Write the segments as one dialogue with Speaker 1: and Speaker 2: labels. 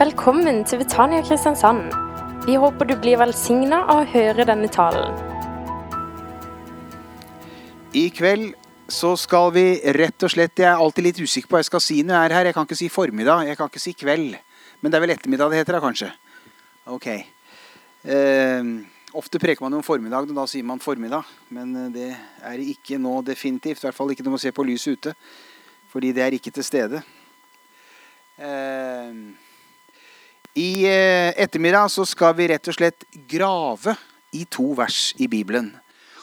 Speaker 1: Velkommen til Betania Kristiansand. Vi håper du blir velsigna av å høre denne talen.
Speaker 2: I kveld så skal vi rett og slett Jeg er alltid litt usikker på hva jeg skal si når jeg er her. Jeg kan ikke si formiddag, jeg kan ikke si kveld. Men det er vel ettermiddag det heter, da, kanskje? Ok. Eh, ofte preker man om formiddag, og da sier man formiddag. Men eh, det er ikke nå definitivt. I hvert fall ikke når man ser på lyset ute. Fordi det er ikke til stede. Eh, I eh, ettermiddag så skal vi rett og slett grave i to vers i Bibelen.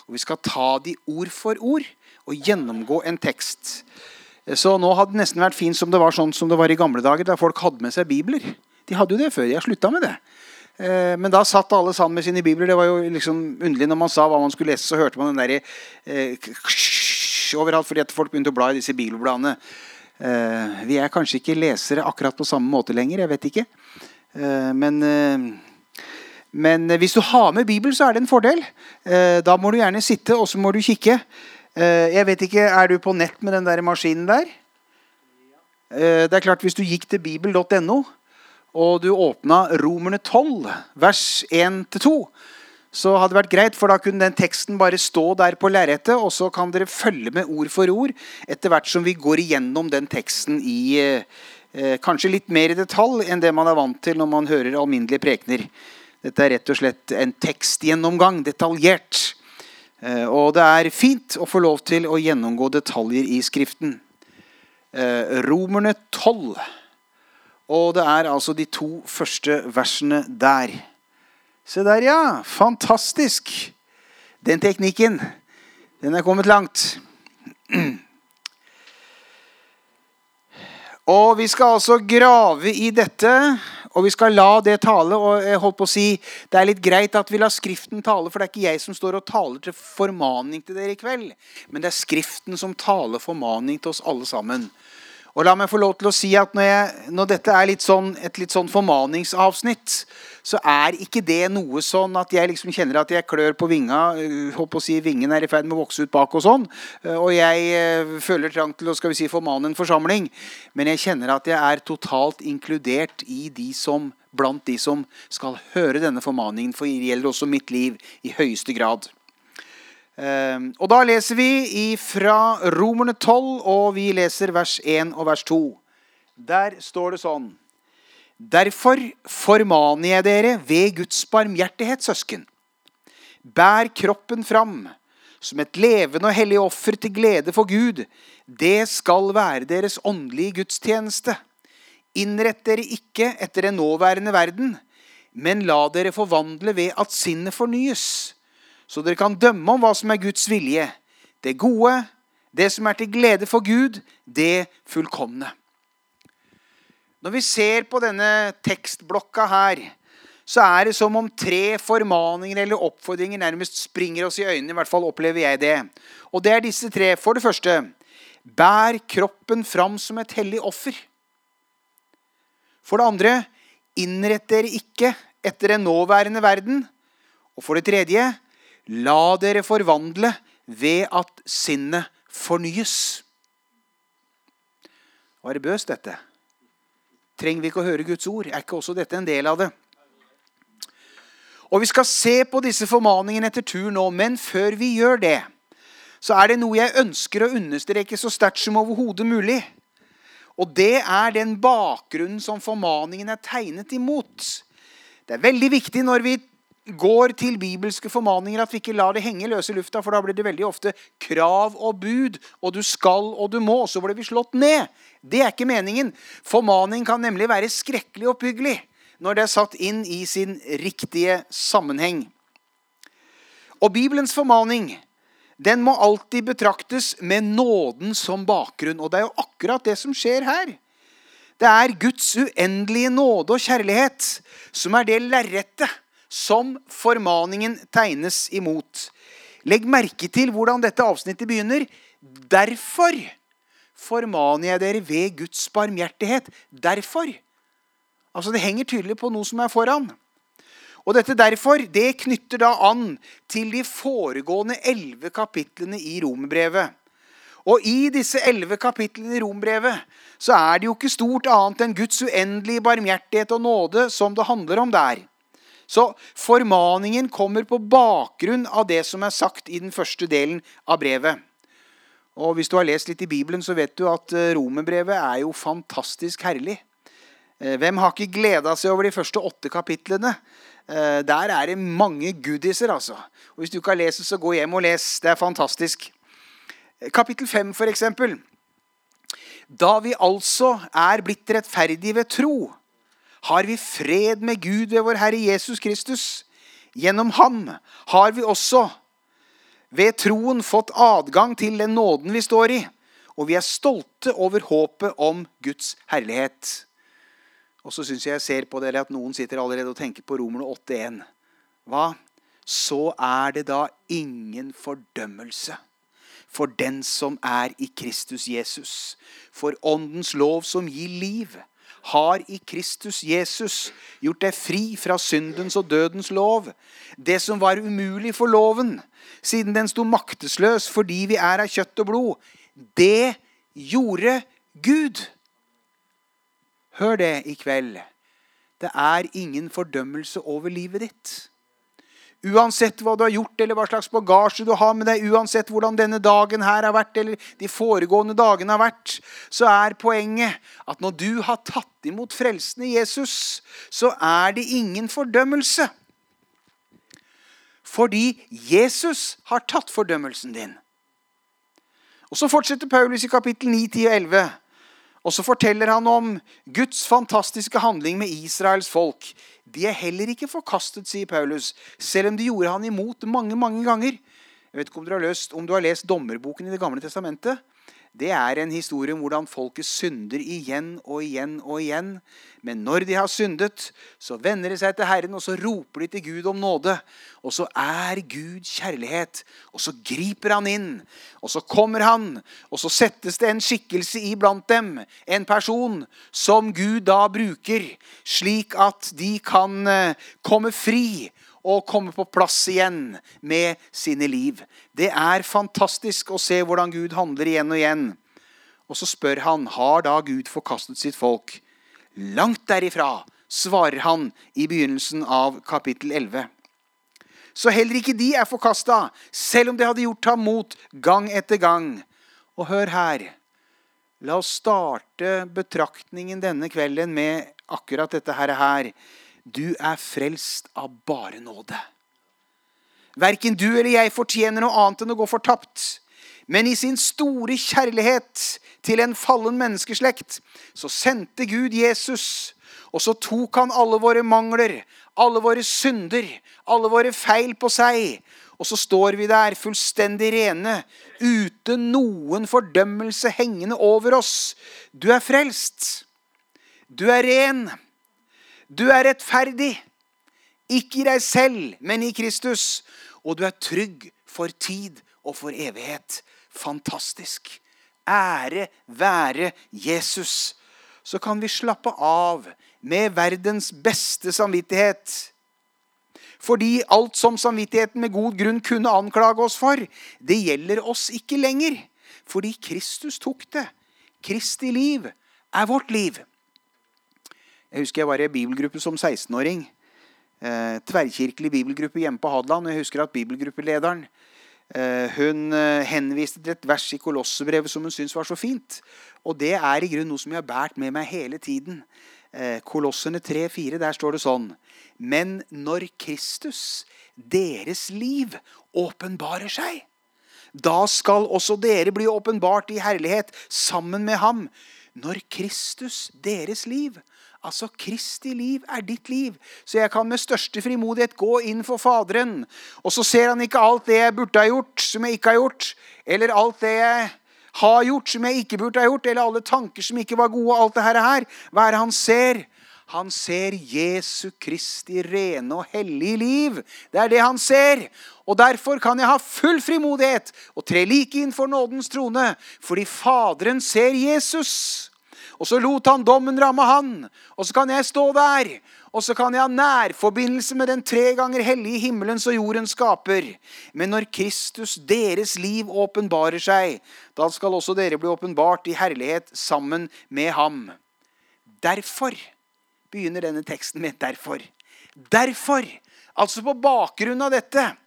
Speaker 2: Og vi skal ta de ord for ord og gjennomgå en tekst. Så nå hadde det nesten vært fint som det var sånn som det var i gamle dager, da folk hadde med seg bibler. De hadde jo det før. Jeg slutta med det. Eh, men da satt alle sammen med sine bibler. Det var jo liksom underlig når man sa hva man skulle lese, så hørte man den derre eh, overalt fordi at folk begynte å bla i disse bibelbladene. Eh, vi er kanskje ikke lesere akkurat på samme måte lenger. Jeg vet ikke. Eh, men eh, men hvis du har med Bibel, så er det en fordel. Eh, da må du gjerne sitte, og så må du kikke. Eh, jeg vet ikke, Er du på nett med den der maskinen der? Eh, det er klart, Hvis du gikk til bibel.no, og du åpna Romerne 12, vers 1-2, så hadde det vært greit, for da kunne den teksten bare stå der på lerretet, og så kan dere følge med ord for ord etter hvert som vi går igjennom den teksten i eh, kanskje litt mer i detalj enn det man er vant til når man hører alminnelige prekener. Dette er rett og slett en tekstgjennomgang, detaljert. Eh, og det er fint å få lov til å gjennomgå detaljer i Skriften. Eh, Romerne 12. Og det er altså de to første versene der. Se der, ja. Fantastisk. Den teknikken, den er kommet langt. Og vi skal altså grave i dette, og vi skal la det tale. og jeg holdt på å si, Det er litt greit at vi lar Skriften tale, for det er ikke jeg som står og taler til formaning til dere i kveld. Men det er Skriften som taler formaning til oss alle sammen. Og la meg få lov til å si at når, jeg, når dette er litt sånn, et litt sånn formaningsavsnitt, så er ikke det noe sånn at jeg liksom kjenner at jeg klør på vinga. Håper å si Vingen er i ferd med å vokse ut bak og sånn. Og jeg eh, føler trang til å skal vi si, formane en forsamling. Men jeg kjenner at jeg er totalt inkludert i de som, blant de som skal høre denne formaningen. For det gjelder også mitt liv i høyeste grad. Ehm, og da leser vi fra Romerne 12, og vi leser vers 1 og vers 2. Der står det sånn Derfor formaner jeg dere ved Guds barmhjertighet, søsken. Bær kroppen fram som et levende og hellig offer til glede for Gud. Det skal være deres åndelige gudstjeneste. Innrett dere ikke etter den nåværende verden, men la dere forvandle ved at sinnet fornyes, så dere kan dømme om hva som er Guds vilje, det gode, det som er til glede for Gud, det fullkomne. Når vi ser på denne tekstblokka her, så er det som om tre formaninger eller oppfordringer nærmest springer oss i øynene. I hvert fall opplever jeg det. Og det er disse tre. For det første bær kroppen fram som et hellig offer. For det andre innrett dere ikke etter den nåværende verden. Og for det tredje la dere forvandle ved at sinnet fornyes. Var det bøst, dette? Trenger vi ikke å høre Guds ord? Er ikke også dette en del av det? Og Vi skal se på disse formaningene etter tur nå, men før vi gjør det, så er det noe jeg ønsker å understreke så sterkt som overhodet mulig. Og det er den bakgrunnen som formaningen er tegnet imot. Det er veldig viktig når vi går til bibelske formaninger, at vi ikke lar det henge løse lufta, for da blir det veldig ofte krav og bud, og du skal og du må, og så blir vi slått ned. Det er ikke meningen. Formaning kan nemlig være skrekkelig oppbyggelig når det er satt inn i sin riktige sammenheng. Og Bibelens formaning den må alltid betraktes med nåden som bakgrunn. Og det er jo akkurat det som skjer her. Det er Guds uendelige nåde og kjærlighet som er det lerretet som formaningen tegnes imot. Legg merke til hvordan dette avsnittet begynner. Derfor formaner jeg dere ved Guds barmhjertighet. Derfor. Altså Det henger tydelig på noe som er foran. Og dette derfor, det knytter da an til de foregående elleve kapitlene i romerbrevet. Og i disse elleve kapitlene i Rombrevet så er det jo ikke stort annet enn Guds uendelige barmhjertighet og nåde som det handler om der. Så formaningen kommer på bakgrunn av det som er sagt i den første delen av brevet. Og hvis du har lest litt i Bibelen, så vet du at eh, romerbrevet er jo fantastisk herlig. Eh, hvem har ikke gleda seg over de første åtte kapitlene? Eh, der er det mange goodiser, altså. Og Hvis du ikke har lest det, så gå hjem og les. Det er fantastisk. Kapittel fem, for eksempel. Da vi altså er blitt rettferdige ved tro, har vi fred med Gud ved vår Herre Jesus Kristus. Gjennom ham har vi også ved troen fått adgang til den nåden vi står i, og vi er stolte over håpet om Guds herlighet. Og så syns jeg jeg ser på dere at noen sitter allerede og tenker på Romerne 8.1. Hva? Så er det da ingen fordømmelse for den som er i Kristus Jesus. For åndens lov som gir liv, har i Kristus Jesus gjort deg fri fra syndens og dødens lov. Det som var umulig for loven, siden den sto maktesløs fordi vi er av kjøtt og blod, det gjorde Gud. Hør det i kveld. Det er ingen fordømmelse over livet ditt. Uansett hva du har gjort, eller hva slags bagasje du har med deg, uansett hvordan denne dagen her har vært, eller de foregående dagene har vært, så er poenget at når du har tatt imot frelsen i Jesus, så er det ingen fordømmelse. Fordi Jesus har tatt fordømmelsen din. Og Så fortsetter Paulus i kapittel 9, 10 og 11. Og så forteller han om Guds fantastiske handling med Israels folk. De er heller ikke forkastet, sier Paulus, selv om de gjorde han imot mange mange ganger. Jeg vet ikke om du har, løst, om du har lest dommerboken i Det gamle testamentet. Det er en historie om hvordan folket synder igjen og igjen og igjen. Men når de har syndet, så vender de seg til Herren, og så roper de til Gud om nåde. Og så er Gud kjærlighet, og så griper han inn. Og så kommer han, og så settes det en skikkelse iblant dem. En person som Gud da bruker, slik at de kan eh, komme fri og komme på plass igjen med sine liv. Det er fantastisk å se hvordan Gud handler igjen og igjen. Og så spør han har da Gud forkastet sitt folk. Langt derifra, svarer han i begynnelsen av kapittel 11. Så heller ikke de er forkasta, selv om de hadde gjort ham mot gang etter gang. Og hør her. La oss starte betraktningen denne kvelden med akkurat dette her. Du er frelst av bare nåde. Verken du eller jeg fortjener noe annet enn å gå fortapt. Men i sin store kjærlighet til en fallen menneskeslekt så sendte Gud Jesus. Og så tok han alle våre mangler, alle våre synder, alle våre feil på seg. Og så står vi der fullstendig rene, uten noen fordømmelse hengende over oss. Du er frelst. Du er ren. Du er rettferdig. Ikke i deg selv, men i Kristus. Og du er trygg for tid og for evighet. Fantastisk. Ære være Jesus. Så kan vi slappe av med verdens beste samvittighet. Fordi alt som samvittigheten med god grunn kunne anklage oss for, det gjelder oss ikke lenger. Fordi Kristus tok det. Kristi liv er vårt liv. Jeg husker jeg var i bibelgruppe som 16-åring. Eh, tverrkirkelig bibelgruppe hjemme på Hadeland. Jeg husker at bibelgruppelederen eh, hun eh, henviste til et vers i Kolossebrevet som hun syntes var så fint. Og det er i grunnen noe som jeg har båret med meg hele tiden. Eh, Kolossene 3-4, der står det sånn Men når Kristus, deres liv, åpenbarer seg, da skal også dere bli åpenbart i herlighet sammen med ham. Når Kristus, deres liv, Altså, Kristi liv er ditt liv. Så jeg kan med største frimodighet gå inn for Faderen. Og så ser han ikke alt det jeg burde ha gjort, som jeg ikke har gjort. Eller alt det jeg har gjort, som jeg ikke burde ha gjort. Eller alle tanker som ikke var gode. Alt det her. Hva er det han ser? Han ser Jesu Kristi rene og hellige liv. Det er det han ser. Og Derfor kan jeg ha full frimodighet og tre like inn for nådens trone, fordi Faderen ser Jesus. Og så lot han dommen ramme han. Og så kan jeg stå der Og så kan jeg ha nærforbindelse med den tre ganger hellige himmelens og jordens skaper. Men når Kristus, deres liv, åpenbarer seg, da skal også dere bli åpenbart i herlighet sammen med ham. Derfor begynner denne teksten med 'derfor'. Derfor, altså på bakgrunn av dette,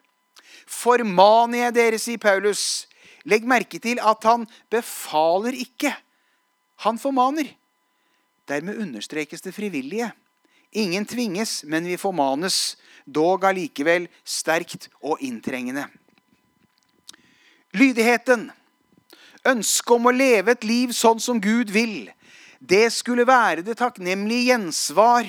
Speaker 2: formaner jeg dere, sier Paulus. Legg merke til at han befaler ikke. Han formaner. Dermed understrekes det frivillige. Ingen tvinges, men vi formanes, dog allikevel sterkt og inntrengende. Lydigheten, ønsket om å leve et liv sånn som Gud vil, det skulle være det takknemlige gjensvar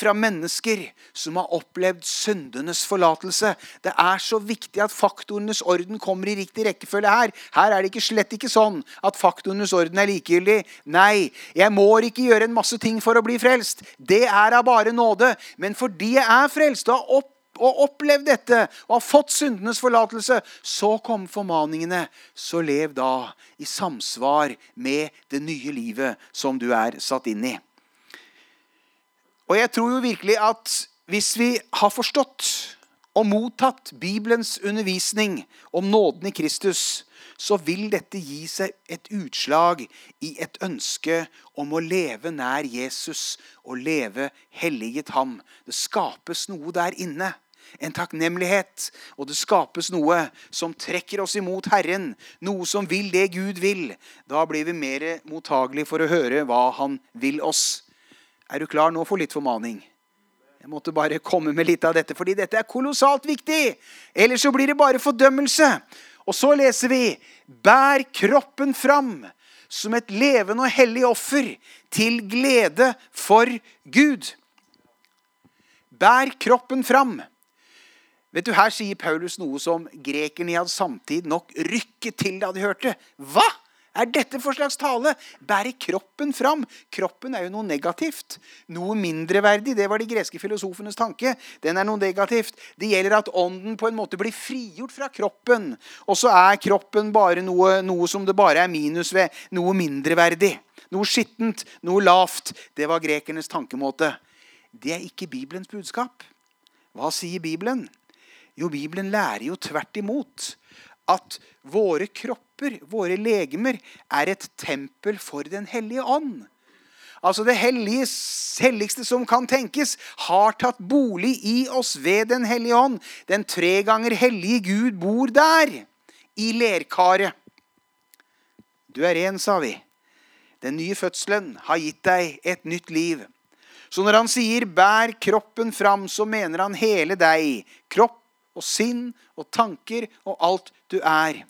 Speaker 2: fra mennesker som har opplevd syndenes forlatelse. Det er så viktig at faktorenes orden kommer i riktig rekkefølge her. Her er det ikke, slett ikke sånn at faktorenes orden er likegyldig. Nei, jeg må ikke gjøre en masse ting for å bli frelst. Det er av bare nåde. Men fordi jeg er frelst og har opp og opplevd dette og har fått syndenes forlatelse, så kom formaningene. Så lev da i samsvar med det nye livet som du er satt inn i. Og jeg tror jo virkelig at hvis vi har forstått og mottatt Bibelens undervisning om nåden i Kristus, så vil dette gi seg et utslag i et ønske om å leve nær Jesus og leve helliget ham. Det skapes noe der inne en takknemlighet. Og det skapes noe som trekker oss imot Herren, noe som vil det Gud vil. Da blir vi mer mottagelige for å høre hva Han vil oss. Er du klar nå for litt formaning? Jeg måtte bare komme med litt av dette, fordi dette er kolossalt viktig. Ellers så blir det bare fordømmelse. Og så leser vi Bær kroppen fram som et levende og hellig offer til glede for Gud. Bær kroppen fram. Vet du, Her sier Paulus noe som grekerne i hans samtid nok rykket til da de hørte. Hva er dette for slags tale? Bære kroppen fram. Kroppen er jo noe negativt. Noe mindreverdig. Det var de greske filosofenes tanke. Den er noe negativt. Det gjelder at ånden på en måte blir frigjort fra kroppen. Og så er kroppen bare noe, noe som det bare er minus ved. Noe mindreverdig. Noe skittent. Noe lavt. Det var grekernes tankemåte. Det er ikke Bibelens budskap. Hva sier Bibelen? Jo, Bibelen lærer jo tvert imot at våre kropper, våre legemer, er et tempel for Den hellige ånd. Altså Det hellige, helligste som kan tenkes, har tatt bolig i oss ved Den hellige ånd. Den tre ganger hellige Gud bor der, i lerkaret. Du er ren, sa vi. Den nye fødselen har gitt deg et nytt liv. Så når han sier 'bær kroppen fram', så mener han hele deg. Kropp og sinn og tanker og alt du er.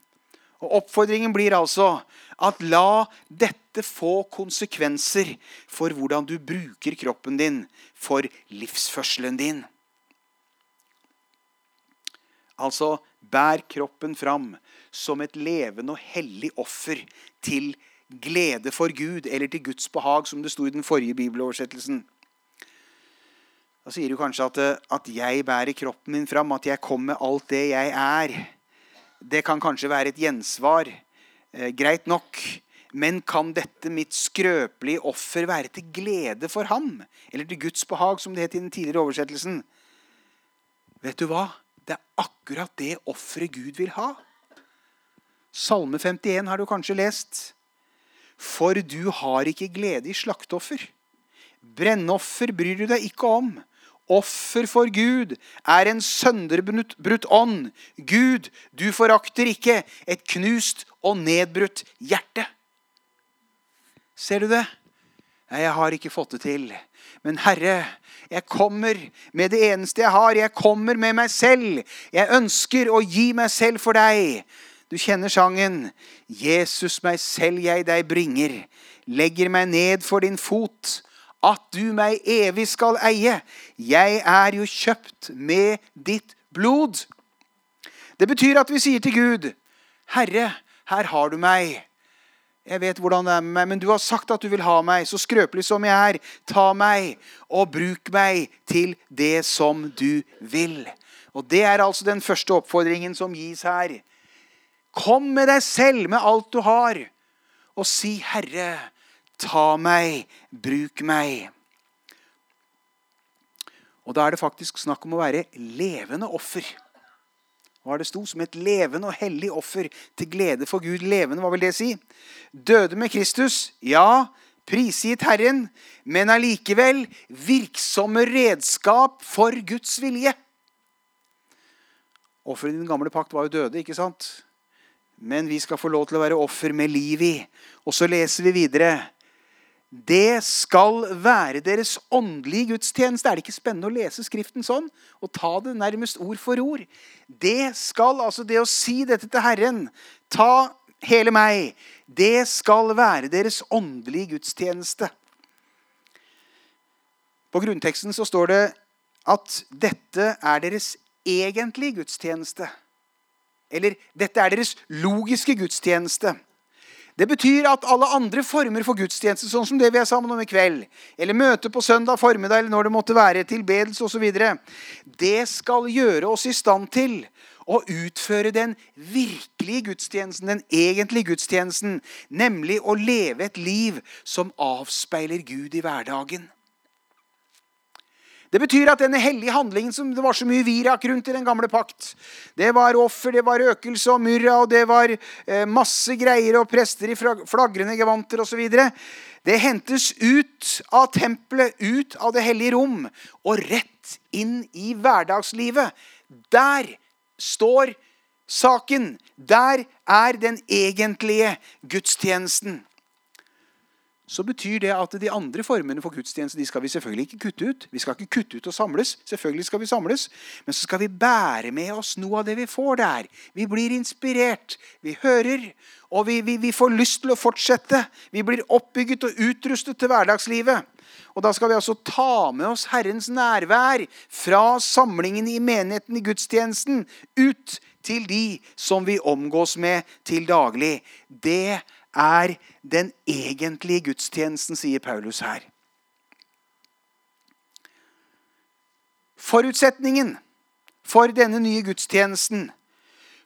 Speaker 2: Og Oppfordringen blir altså at la dette få konsekvenser for hvordan du bruker kroppen din, for livsførselen din. Altså bær kroppen fram som et levende og hellig offer til glede for Gud, eller til Guds behag, som det sto i den forrige bibeloversettelsen. Da sier du kanskje at, eh, at jeg bærer kroppen min fram, at jeg kommer med alt det jeg er. Det kan kanskje være et gjensvar. Eh, greit nok. Men kan dette mitt skrøpelige offer være til glede for ham? Eller til Guds behag, som det het i den tidligere oversettelsen? Vet du hva? Det er akkurat det offeret Gud vil ha. Salme 51 har du kanskje lest. For du har ikke glede i slakteoffer. Brennoffer bryr du deg ikke om offer for Gud er en sønderbrutt ånd. Gud, du forakter ikke et knust og nedbrutt hjerte. Ser du det? Nei, jeg har ikke fått det til. Men Herre, jeg kommer med det eneste jeg har. Jeg kommer med meg selv. Jeg ønsker å gi meg selv for deg. Du kjenner sangen. Jesus, meg selv jeg deg bringer. Legger meg ned for din fot at du meg evig skal eie. Jeg er jo kjøpt med ditt blod. Det betyr at vi sier til Gud, Herre, her har du meg. Jeg vet hvordan det er med meg, men du har sagt at du vil ha meg, så skrøpelig som jeg er. Ta meg og bruk meg til det som du vil. Og Det er altså den første oppfordringen som gis her. Kom med deg selv, med alt du har, og si, Herre, Ta meg, bruk meg. Og da er det faktisk snakk om å være levende offer. Hva er det sto? Som et levende og hellig offer til glede for Gud. Levende, hva vil det si? Døde med Kristus, ja, prisgitt Herren, men allikevel virksomme redskap for Guds vilje. Offeret i den gamle pakt var jo døde, ikke sant? Men vi skal få lov til å være offer med liv i. Og så leser vi videre. Det skal være deres åndelige gudstjeneste. Er det ikke spennende å lese Skriften sånn? Og ta det nærmest ord for ord? Det skal, altså det å si dette til Herren, ta hele meg, det skal være deres åndelige gudstjeneste. På grunnteksten så står det at dette er deres egentlige gudstjeneste. Eller dette er deres logiske gudstjeneste. Det betyr at alle andre former for gudstjeneste, sånn som det vi er sammen om i kveld, eller møte på søndag formiddag, eller når det måtte være, tilbedelse osv., det skal gjøre oss i stand til å utføre den virkelige gudstjenesten, den egentlige gudstjenesten, nemlig å leve et liv som avspeiler Gud i hverdagen. Det betyr at denne hellige handlingen som det var så mye virak rundt i den gamle pakt Det var offer, det var røkelse og myrra, og det var eh, masse greier og prester i flagrende gevanter osv. Det hentes ut av tempelet, ut av det hellige rom, og rett inn i hverdagslivet. Der står saken. Der er den egentlige gudstjenesten så betyr det at de andre formene for gudstjeneste de skal vi selvfølgelig ikke kutte ut. Vi skal ikke kutte ut og samles. Selvfølgelig skal vi samles. Men så skal vi bære med oss noe av det vi får der. Vi blir inspirert. Vi hører. Og vi, vi, vi får lyst til å fortsette. Vi blir oppbygget og utrustet til hverdagslivet. Og da skal vi altså ta med oss Herrens nærvær fra samlingen i menigheten i gudstjenesten ut til de som vi omgås med til daglig. Det er er den egentlige gudstjenesten, sier Paulus her. Forutsetningen for denne nye gudstjenesten,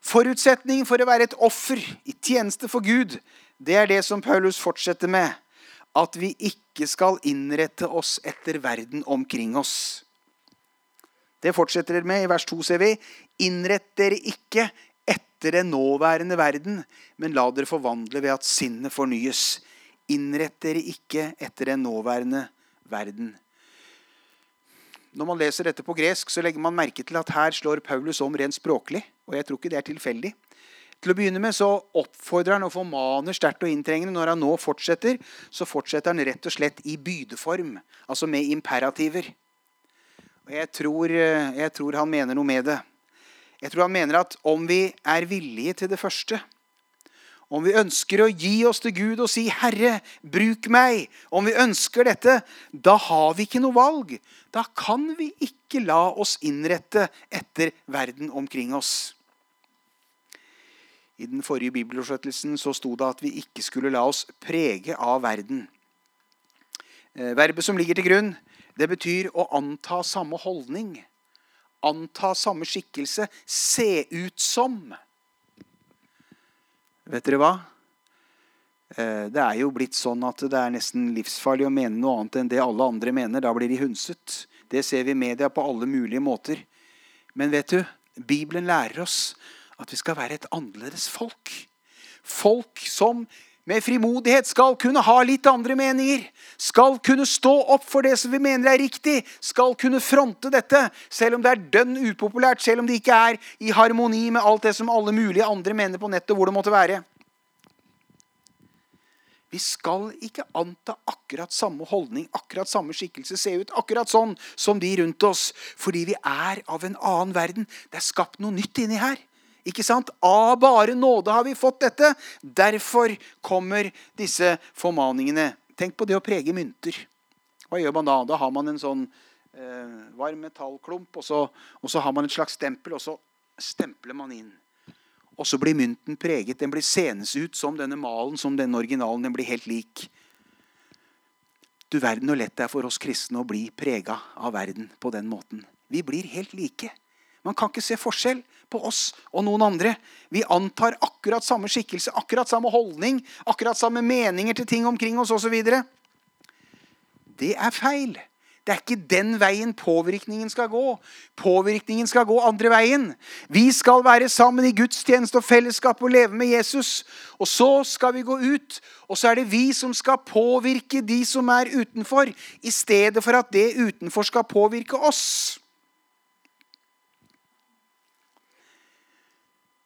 Speaker 2: forutsetningen for å være et offer i tjeneste for Gud, det er det som Paulus fortsetter med. At vi ikke skal innrette oss etter verden omkring oss. Det fortsetter med i vers 2, ser vi. Innrett dere ikke etter den nåværende verden, men la dere forvandle ved at sinnet fornyes. Innrett dere ikke etter den nåværende verden. Når man leser dette på gresk, så legger man merke til at her slår Paulus om rent språklig. Og jeg tror ikke det er tilfeldig. Til å begynne med så oppfordrer han og formaner sterkt og inntrengende. Når han nå fortsetter, så fortsetter han rett og slett i bydeform. Altså med imperativer. Og jeg tror, jeg tror han mener noe med det. Jeg tror han mener at om vi er villige til det første, om vi ønsker å gi oss til Gud og si 'Herre, bruk meg', om vi ønsker dette, da har vi ikke noe valg. Da kan vi ikke la oss innrette etter verden omkring oss. I den forrige bibeloversettelsen så sto det at vi ikke skulle la oss prege av verden. Eh, verbet som ligger til grunn, det betyr å anta samme holdning anta samme skikkelse, se ut som. Vet dere hva? Eh, det er jo blitt sånn at det er nesten livsfarlig å mene noe annet enn det alle andre mener. Da blir de hundset. Det ser vi i media på alle mulige måter. Men vet du, Bibelen lærer oss at vi skal være et annerledes folk. Folk som med frimodighet skal kunne ha litt andre meninger. Skal kunne stå opp for det som vi mener er riktig. Skal kunne fronte dette, selv om det er dønn upopulært. Selv om det ikke er i harmoni med alt det som alle mulige andre mener på nettet. hvor det måtte være. Vi skal ikke anta akkurat samme holdning, akkurat samme skikkelse, se ut akkurat sånn som de rundt oss. Fordi vi er av en annen verden. Det er skapt noe nytt inni her. Ikke sant? Av bare nåde har vi fått dette. Derfor kommer disse formaningene. Tenk på det å prege mynter. Hva gjør man da? Da har man en sånn eh, varm metallklump, og så, og så, har man et slags stempel, og så stempler man inn. Og så blir mynten preget. Den blir senes ut som denne malen, som denne originalen. Den blir helt lik. Du verden hvor lett det er for oss kristne å bli prega av verden på den måten. Vi blir helt like. Man kan ikke se forskjell på oss og noen andre. Vi antar akkurat samme skikkelse, akkurat samme holdning, akkurat samme meninger til ting omkring oss osv. Det er feil. Det er ikke den veien påvirkningen skal gå. Påvirkningen skal gå andre veien. Vi skal være sammen i gudstjeneste og fellesskap og leve med Jesus. Og så skal vi gå ut, og så er det vi som skal påvirke de som er utenfor, i stedet for at det utenfor skal påvirke oss.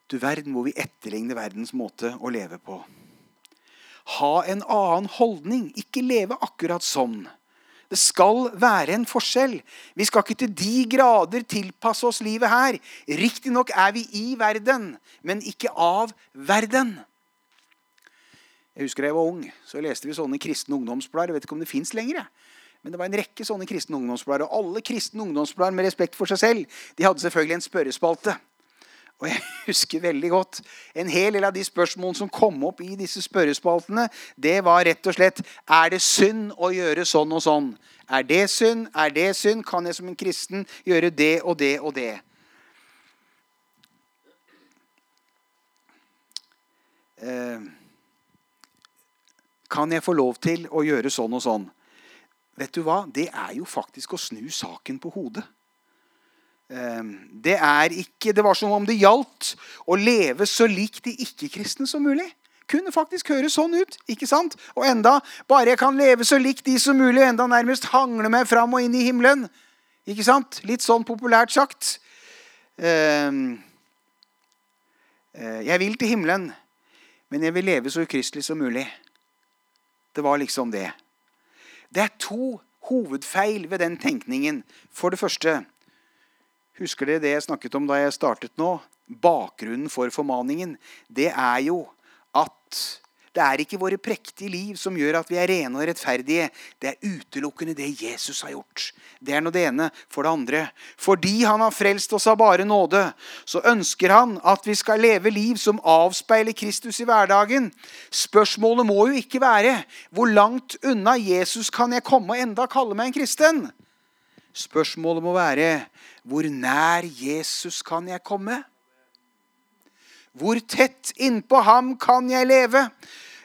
Speaker 2: Du verden hvor vi etterligner verdens måte å leve på. Ha en annen holdning, ikke leve akkurat sånn. Det skal være en forskjell. Vi skal ikke til de grader tilpasse oss livet her. Riktignok er vi i verden, men ikke av verden. Jeg husker da jeg var ung, så leste vi sånne kristne ungdomsblader. Jeg vet ikke om det fins lenger. Men det var en rekke sånne kristne ungdomsblader. Og alle kristne ungdomsblader med respekt for seg selv de hadde selvfølgelig en spørrespalte. Og jeg husker veldig godt en hel del av de spørsmålene som kom opp i disse spørrespaltene, det var rett og slett Er det synd å gjøre sånn og sånn? Er det synd? Er det synd? Kan jeg som en kristen gjøre det og det og det? Eh, kan jeg få lov til å gjøre sånn og sånn? Vet du hva? Det er jo faktisk å snu saken på hodet. Ehm, det, er ikke, det var som om det gjaldt å leve så likt de ikke-kristne som mulig. Kunne faktisk høres sånn ut. ikke sant? Og enda bare jeg kan leve så likt de som mulig, enda nærmest hangle meg fram og inn i himmelen. Ikke sant? Litt sånn populært sagt. Ehm, eh, jeg vil til himmelen, men jeg vil leve så ukristelig som mulig. Det var liksom det. Det er to hovedfeil ved den tenkningen. For det første Husker dere det jeg snakket om da jeg startet nå? Bakgrunnen for formaningen. Det er jo at det er ikke våre prektige liv som gjør at vi er rene og rettferdige. Det er utelukkende det Jesus har gjort. Det er nå det ene. For det andre, fordi han har frelst oss av bare nåde, så ønsker han at vi skal leve liv som avspeiler Kristus i hverdagen. Spørsmålet må jo ikke være hvor langt unna Jesus kan jeg komme og enda kalle meg en kristen? Spørsmålet må være hvor nær Jesus kan jeg komme? Hvor tett innpå ham kan jeg leve?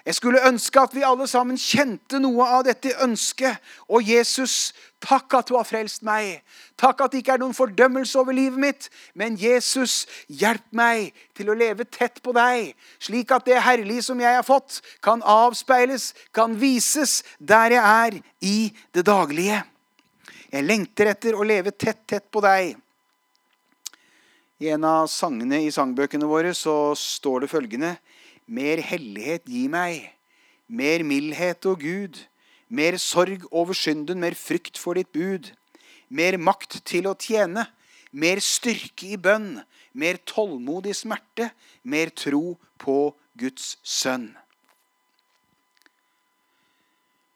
Speaker 2: Jeg skulle ønske at vi alle sammen kjente noe av dette ønsket. Og Jesus, takk at du har frelst meg. Takk at det ikke er noen fordømmelse over livet mitt. Men Jesus, hjelp meg til å leve tett på deg, slik at det herlige som jeg har fått, kan avspeiles, kan vises der jeg er i det daglige. Jeg lengter etter å leve tett, tett på deg. I en av sangene i sangbøkene våre så står det følgende Mer hellighet gi meg, mer mildhet og Gud, mer sorg over synden, mer frykt for ditt bud, mer makt til å tjene, mer styrke i bønn, mer tålmodig smerte, mer tro på Guds sønn.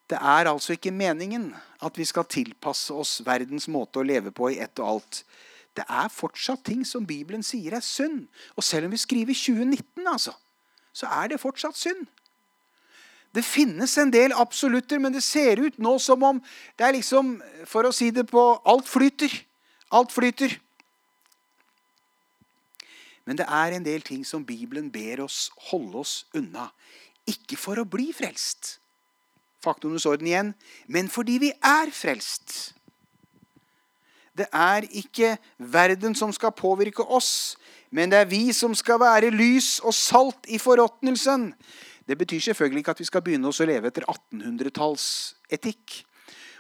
Speaker 2: Det er altså ikke meningen at vi skal tilpasse oss verdens måte å leve på i ett og alt. Det er fortsatt ting som Bibelen sier er synd. Og selv om vi skriver 2019, altså, så er det fortsatt synd. Det finnes en del absolutter, men det ser ut nå som om det er liksom For å si det på Alt flyter. Alt flyter. Men det er en del ting som Bibelen ber oss holde oss unna. Ikke for å bli frelst, faktorenes orden igjen, men fordi vi er frelst. Det er ikke verden som skal påvirke oss, men det er vi som skal være lys og salt i forråtnelsen. Det betyr selvfølgelig ikke at vi skal begynne å leve etter 1800-tallsetikk.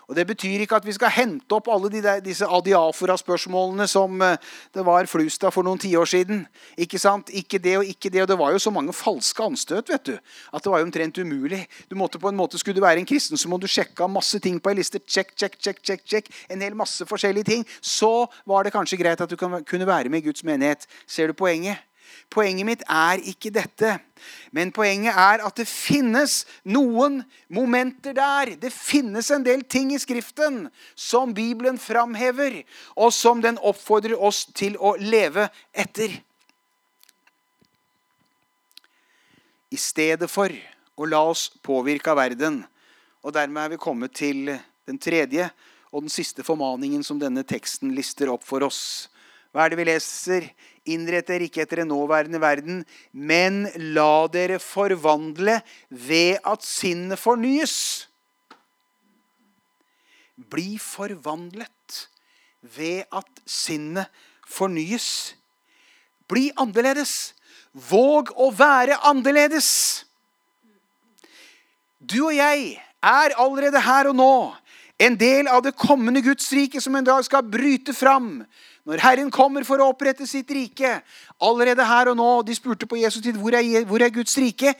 Speaker 2: Og Det betyr ikke at vi skal hente opp alle de der, disse adiafora-spørsmålene som eh, det var Flustad for noen tiår siden. Ikke sant? Ikke det og ikke det. Og det var jo så mange falske anstøt vet du, at det var jo omtrent umulig. Du måtte på en måte, Skulle du være en kristen, så må du sjekke av masse ting på ei liste. Check, check, check, check, check. En hel masse forskjellige ting. Så var det kanskje greit at du kunne være med i Guds menighet. Ser du poenget? Poenget mitt er ikke dette. Men poenget er at det finnes noen momenter der. Det finnes en del ting i Skriften som Bibelen framhever, og som den oppfordrer oss til å leve etter. I stedet for å la oss påvirke av verden. Og dermed er vi kommet til den tredje og den siste formaningen som denne teksten lister opp for oss. Hva er det vi leser? Innrett dere ikke etter en nåværende verden, men la dere forvandle ved at sinnet fornyes. bli forvandlet ved at sinnet fornyes. Bli annerledes. Våg å være annerledes. Du og jeg er allerede her og nå en del av det kommende Guds rike som en dag skal bryte fram. Når Herren kommer for å opprette sitt rike. Allerede her og nå. De spurte på Jesus tid hvor er, hvor er Guds rike.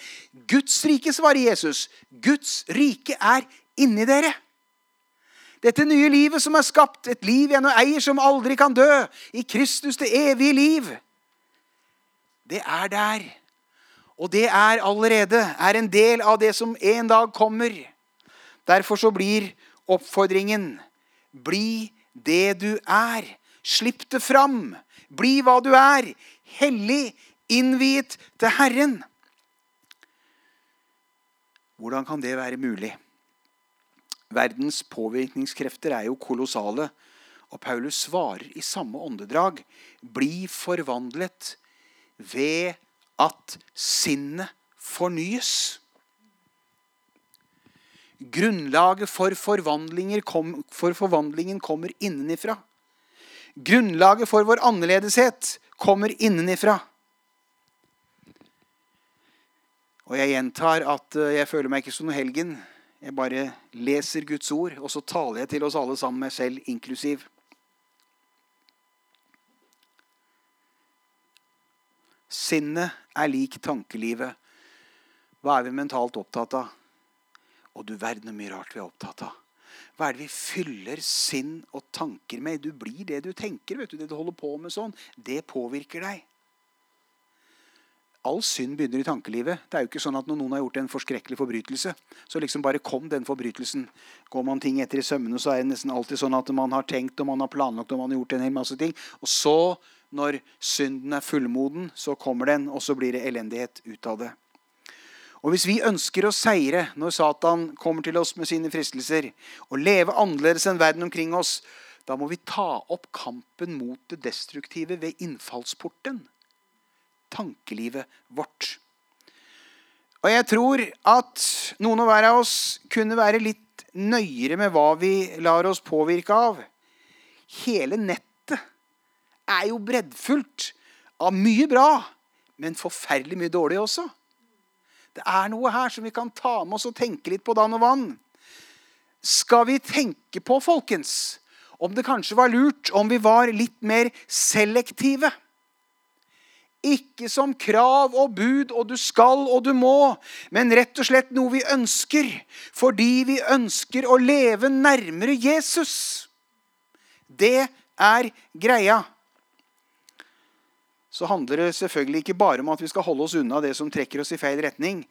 Speaker 2: Guds rike, svarer Jesus. Guds rike er inni dere. Dette nye livet som er skapt, et liv jeg nå eier som aldri kan dø, i Kristus det evige liv, det er der. Og det er allerede er en del av det som en dag kommer. Derfor så blir oppfordringen bli det du er. Slipp det fram. Bli hva du er. Hellig, innviet til Herren. Hvordan kan det være mulig? Verdens påvirkningskrefter er jo kolossale. Og Paulus svarer i samme åndedrag. Bli forvandlet ved at sinnet fornyes. Grunnlaget for, kom, for forvandlingen kommer innenifra. Grunnlaget for vår annerledeshet kommer innenifra. Og jeg gjentar at eh, jeg føler meg ikke som noen helgen. Jeg bare leser Guds ord, og så taler jeg til oss alle sammen, meg selv inklusiv. Sinnet er lik tankelivet. Hva er vi mentalt opptatt av? Og du verden så mye rart vi er opptatt av. Hva er det vi fyller sinn og tanker med? Du blir det du tenker. vet du, Det du holder på med sånn, det påvirker deg. All synd begynner i tankelivet. Det er jo ikke sånn at Når noen har gjort en forskrekkelig forbrytelse, så liksom bare kom den forbrytelsen. Går man ting etter i sømmene, så er det nesten alltid sånn at man har tenkt og man har planlagt og man har gjort en hel masse ting. Og så, når synden er fullmoden, så kommer den, og så blir det elendighet ut av det. Og hvis vi ønsker å seire når Satan kommer til oss med sine fristelser, og leve annerledes enn verden omkring oss, da må vi ta opp kampen mot det destruktive ved innfallsporten. Tankelivet vårt. Og jeg tror at noen og hver av oss kunne være litt nøyere med hva vi lar oss påvirke av. Hele nettet er jo breddfullt av mye bra, men forferdelig mye dårlig også. Det er noe her som vi kan ta med oss og tenke litt på dann og vann. Skal vi tenke på, folkens, om det kanskje var lurt om vi var litt mer selektive? Ikke som krav og bud og du skal og du må, men rett og slett noe vi ønsker fordi vi ønsker å leve nærmere Jesus. Det er greia så handler det selvfølgelig ikke bare om at vi skal holde oss unna det som trekker oss i feil retning.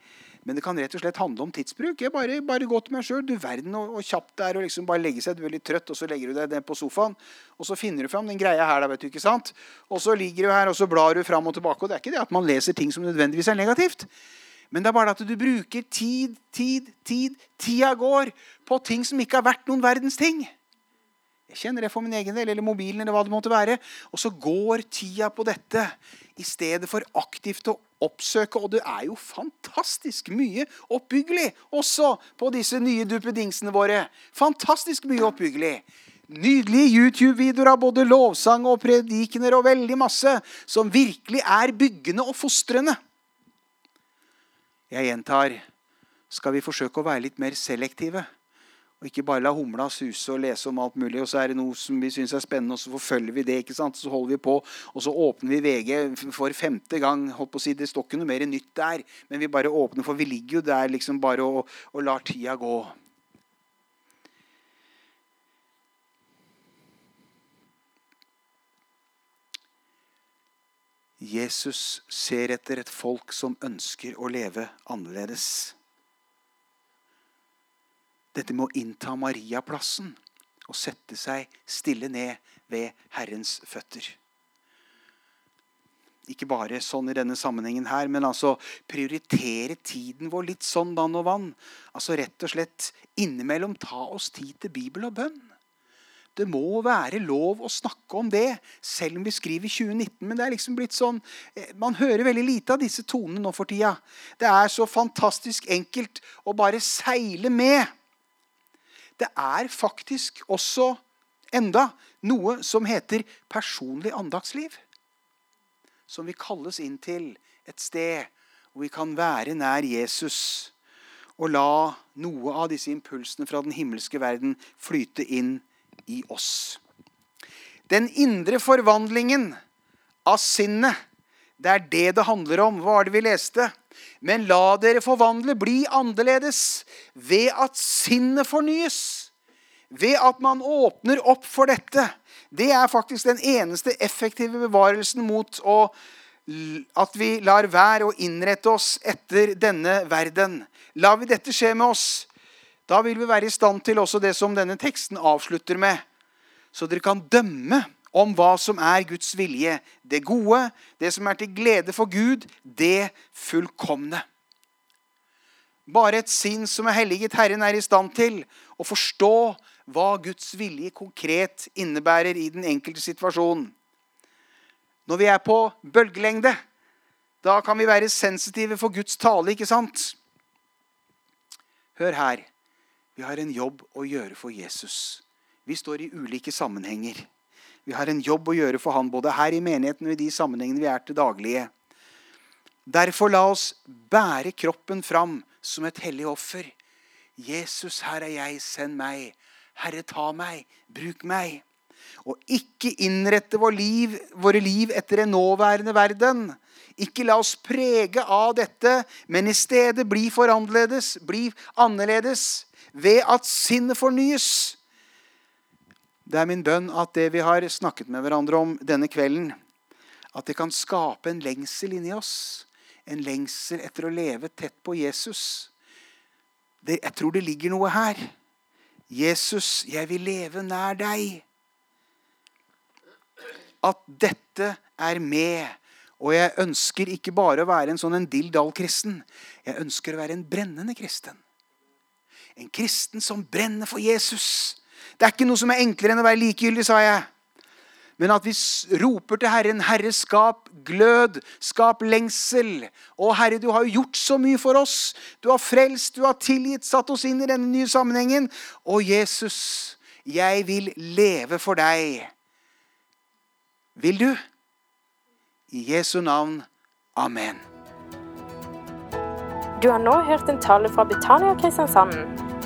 Speaker 2: Men det kan rett og slett handle om tidsbruk. Jeg bare, bare gå til meg sjøl. Du verden og, kjapt det er å liksom bare legge seg. Du er litt trøtt, og så legger du deg ned på sofaen. Og så finner du fram den greia her, da, vet du, ikke sant? Og så ligger du her, og så blar du fram og tilbake. Og det er ikke det at man leser ting som nødvendigvis er negativt. Men det er bare at du bruker tid, tid, tid. Tida går på ting som ikke har vært noen verdens ting. Jeg kjenner det for min egen del, eller mobilen, eller hva det måtte være. Og så går tida på dette i stedet for aktivt å oppsøke. Og det er jo fantastisk mye oppbyggelig også på disse nye duppedingsene våre. Fantastisk mye oppbyggelig. Nydelige YouTube-videoer av både lovsang og predikener og veldig masse som virkelig er byggende og fostrende. Jeg gjentar skal vi forsøke å være litt mer selektive. Og ikke bare la humla suse og lese om alt mulig. Og så er det noe som vi syns er spennende, og så forfølger vi det. ikke sant? Så holder vi på, og så åpner vi VG for femte gang. holdt på å si, Det står ikke noe mer nytt der, men vi bare åpner, for vi ligger jo der liksom bare og, og lar tida gå. Jesus ser etter et folk som ønsker å leve annerledes. Dette med å innta Mariaplassen og sette seg stille ned ved Herrens føtter. Ikke bare sånn i denne sammenhengen her, men altså prioritere tiden vår litt sånn dann og vann. Altså rett og slett innimellom ta oss tid til Bibel og bønn. Det må være lov å snakke om det, selv om vi skriver 2019. Men det er liksom blitt sånn, eh, man hører veldig lite av disse tonene nå for tida. Det er så fantastisk enkelt å bare seile med det er faktisk også enda noe som heter personlig andagsliv. Som vi kalles inn til et sted hvor vi kan være nær Jesus og la noe av disse impulsene fra den himmelske verden flyte inn i oss. Den indre forvandlingen av sinnet, det er det det handler om. Hva er det vi leste? Men la dere forvandle, bli annerledes, ved at sinnet fornyes. Ved at man åpner opp for dette. Det er faktisk den eneste effektive bevarelsen mot å, at vi lar være å innrette oss etter denne verden. Lar vi dette skje med oss, da vil vi være i stand til også det som denne teksten avslutter med. Så dere kan dømme om hva som er Guds vilje. Det gode, det som er til glede for Gud, det fullkomne. Bare et sinn som er helliget Herren, er i stand til å forstå hva Guds vilje konkret innebærer i den enkelte situasjon. Når vi er på bølgelengde, da kan vi være sensitive for Guds tale, ikke sant? Hør her. Vi har en jobb å gjøre for Jesus. Vi står i ulike sammenhenger. Vi har en jobb å gjøre for han både her i menigheten og i de sammenhengene vi er til daglige. Derfor la oss bære kroppen fram som et hellig offer. Jesus, her er jeg, send meg. Herre, ta meg, bruk meg. Og ikke innrette vår liv, våre liv etter en nåværende verden. Ikke la oss prege av dette, men i stedet bli forannerledes, bli annerledes ved at sinnet fornyes. Det er min bønn at det vi har snakket med hverandre om denne kvelden, at det kan skape en lengsel inni oss. En lengsel etter å leve tett på Jesus. Det, jeg tror det ligger noe her. Jesus, jeg vil leve nær deg. At dette er med. Og jeg ønsker ikke bare å være en sånn en dill dall-kristen. Jeg ønsker å være en brennende kristen. En kristen som brenner for Jesus. Det er ikke noe som er enklere enn å være likegyldig, sa jeg. Men at vi roper til Herren, Herre, skap glød, skap lengsel. Å, Herre, du har jo gjort så mye for oss. Du har frelst, du har tilgitt, satt oss inn i denne nye sammenhengen. Å, Jesus, jeg vil leve for deg. Vil du? I Jesu navn. Amen.
Speaker 1: Du har nå hørt en tale fra Betania Kristiansand.